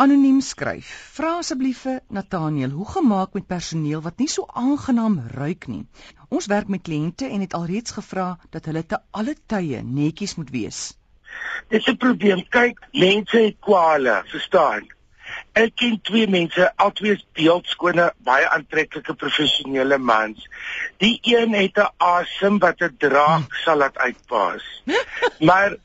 Anoniem skryf. Vra asseblief vir Nathaniel, hoe gemaak met personeel wat nie so aangenaam ruik nie. Ons werk met kliënte en het alreeds gevra dat hulle te alle tye netjies moet wees. Dis 'n probleem. Kyk, mense het kwale, verstaan? Ek ken twee mense, albei beeldskone, baie aantreklike professionele mans. Die een het 'n asem wat 'n draak sal laat uitpaas. Maar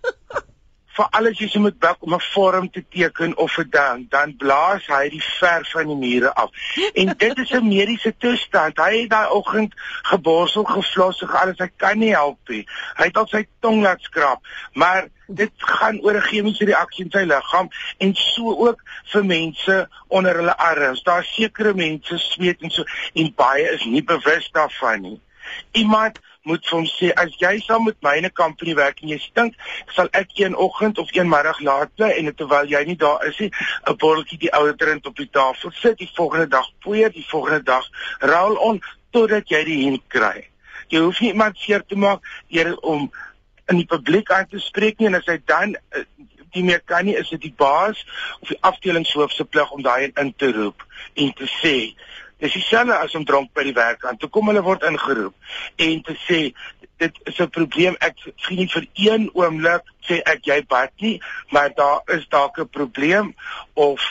vir alles jy moet bak om 'n vorm te teken of 'n dan dan blaas hy die verf van die mure af. En dit is 'n mediese toestand. Hy het daai oggend geborsel, geflos, en alles. Hy kan nie help nie. Hy het al sy tong laat skraap, maar dit gaan oor 'n chemiese reaksie in sy liggaam en so ook vir mense onder hulle arms. Daar sekere mense sweet en so en baie is nie bewus daarvan nie. Iemand moet vir hom sê as jy saam met my in 'n company werk en jy stink, sal ek een oggend of een middag laat bly en terwyl jy nie daar is nie, 'n botteltjie die ouer drink op die tafel sit, die volgende dag poeier, die volgende dag roll on totdat jy die hint kry. Jy hoef nie iemand seer te maak deur om in die publiek aan te spreek nie en as hy dan uh, nie meer kan nie, is dit die baas of die afdelingshoof se plig om daai in te roep en te sê Dis dieselfde as om dronk by die werk aan. Toe kom hulle word ingeroep en te sê dit is 'n probleem. Ek sien nie vir een oomblik sê ek jy bad nie, maar daar is dalk 'n probleem of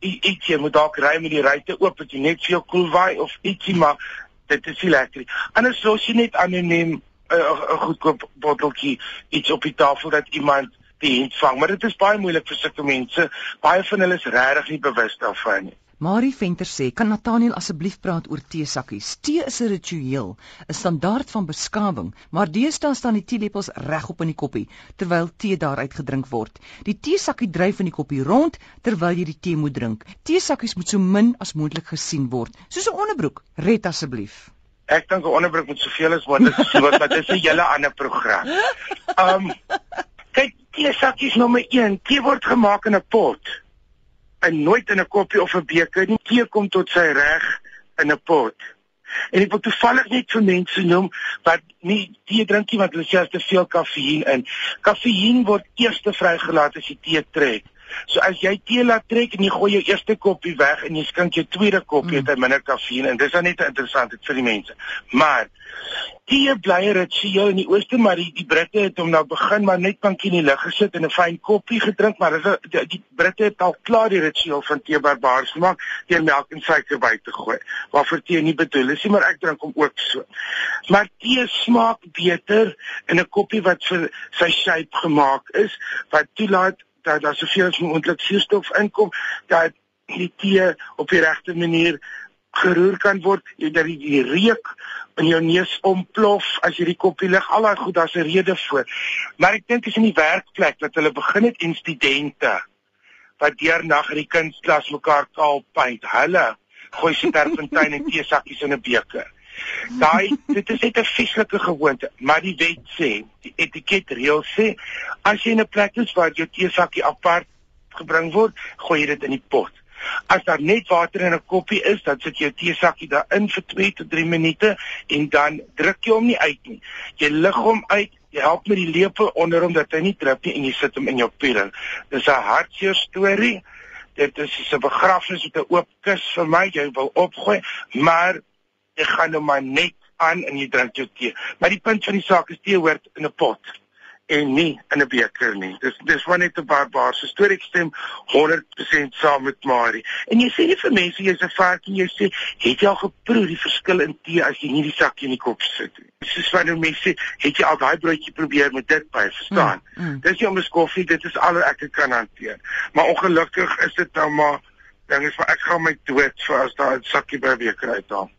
iets jy moet dalk ry met die ruitte oop dat jy net veel koel waai of ietsie maar dit is nie lekker nie. Anders sou jy net anoniem 'n goedkoop botteltjie iets op die tafel dat iemand die hand vang, maar dit is baie moeilik vir sulke mense. Baie van hulle is regtig nie bewus daarvan nie. Marie Venter sê, "Kan Nathaniel asseblief praat oor teesakkies? Tee is 'n ritueel, 'n standaard van beskawing, maar deesdae staan die teelepels regop in die koppie terwyl tee daaruit gedrink word. Die teesakkie dryf in die koppie rond terwyl jy die tee moet drink. Teesakkies moet so min as moontlik gesien word, soos 'n onderbroek. Red asseblief." Ek dink 'n onderbroek moet soveel as moontlik gesien word, maar dis 'n hele ander program. Um kyk, teesakkies nommer 1, tee word gemaak in 'n pot en nooit in 'n koppie of 'n beker nie. Tee kom tot sy reg in 'n pot. En ek wil toevallig net vir mense noem wat nie tee drink nie want hulle sê as te veel kafeïen in. Kafeïen word eers vrygelaat as jy tee trek. So as jy tee laat trek en jy gooi jou eerste koppie weg en jy skink jou tweede koppie, mm. het hy minder kafeïen en dis dan net interessant vir die mense. Maar tee bly 'n ritueel in die ooste maar die, die Britte het hom nou begin maar net bankie in die lug gesit en 'n fyn koppie gedrink maar dis die, die Britte het al klaar die ritueel van tee barbaars gemaak deur melk en suiker by te gooi waarvoor tee nie bedoel is nie maar ek drink hom ook so maar tee smaak beter in 'n koppie wat vir sy shape gemaak is wat toelaat dat daar soveel as moontlik suurstof inkom dat die tee op die regte manier geroer kan word dat die, die reuk in jou neus omplof as jy die koppie lig al daai goed daar's 'n rede vir maar ek dink is in die werkplek dat hulle begin het in studente wat deernag in die kunstklas mekaar kaal paint hulle gooi se terpentyn en teesakkies in 'n beker daai dit is net 'n vieslike gewoonte maar die wet sê die etiket reël sê as jy in 'n plek is waar jou teesakkie apart gebring word gooi jy dit in die pot As daar net water in 'n koppie is, dan sit jy jou teesakkie daarin vir 2 tot 3 minute en dan druk jy hom nie uit nie. Jy lig hom uit, jy help met die lepel onder hom dat hy nie drup nie en jy sit hom in jou pudding. Dis 'n hartseer storie. Dit is 'n begrafnis met 'n oop kus vir my. Jy wil opgooi, maar jy gaan hom maar net aan en jy drink jou tee. Maar die punt van die saak is tee hoort in 'n pot en nie in 'n beker nie. Dis dis wat net 'n barbaarse storie. Ek stem 100% saam met Marie. En jy sê nie vir mense jy's 'n varkie jy sê het jy al geproe die verskil in tee as jy nie die sakkie in die kop sit nie. Dis wanneer mense sê het jy al daai broodjie probeer met dit by, verstaan? Mm, mm. Dis nie om 'n koffie, dit is al wat ek kan hanteer. Maar ongelukkig is dit nou maar ding is vir ek gaan my dood vir as daai sakkie by 'n beker uithaal.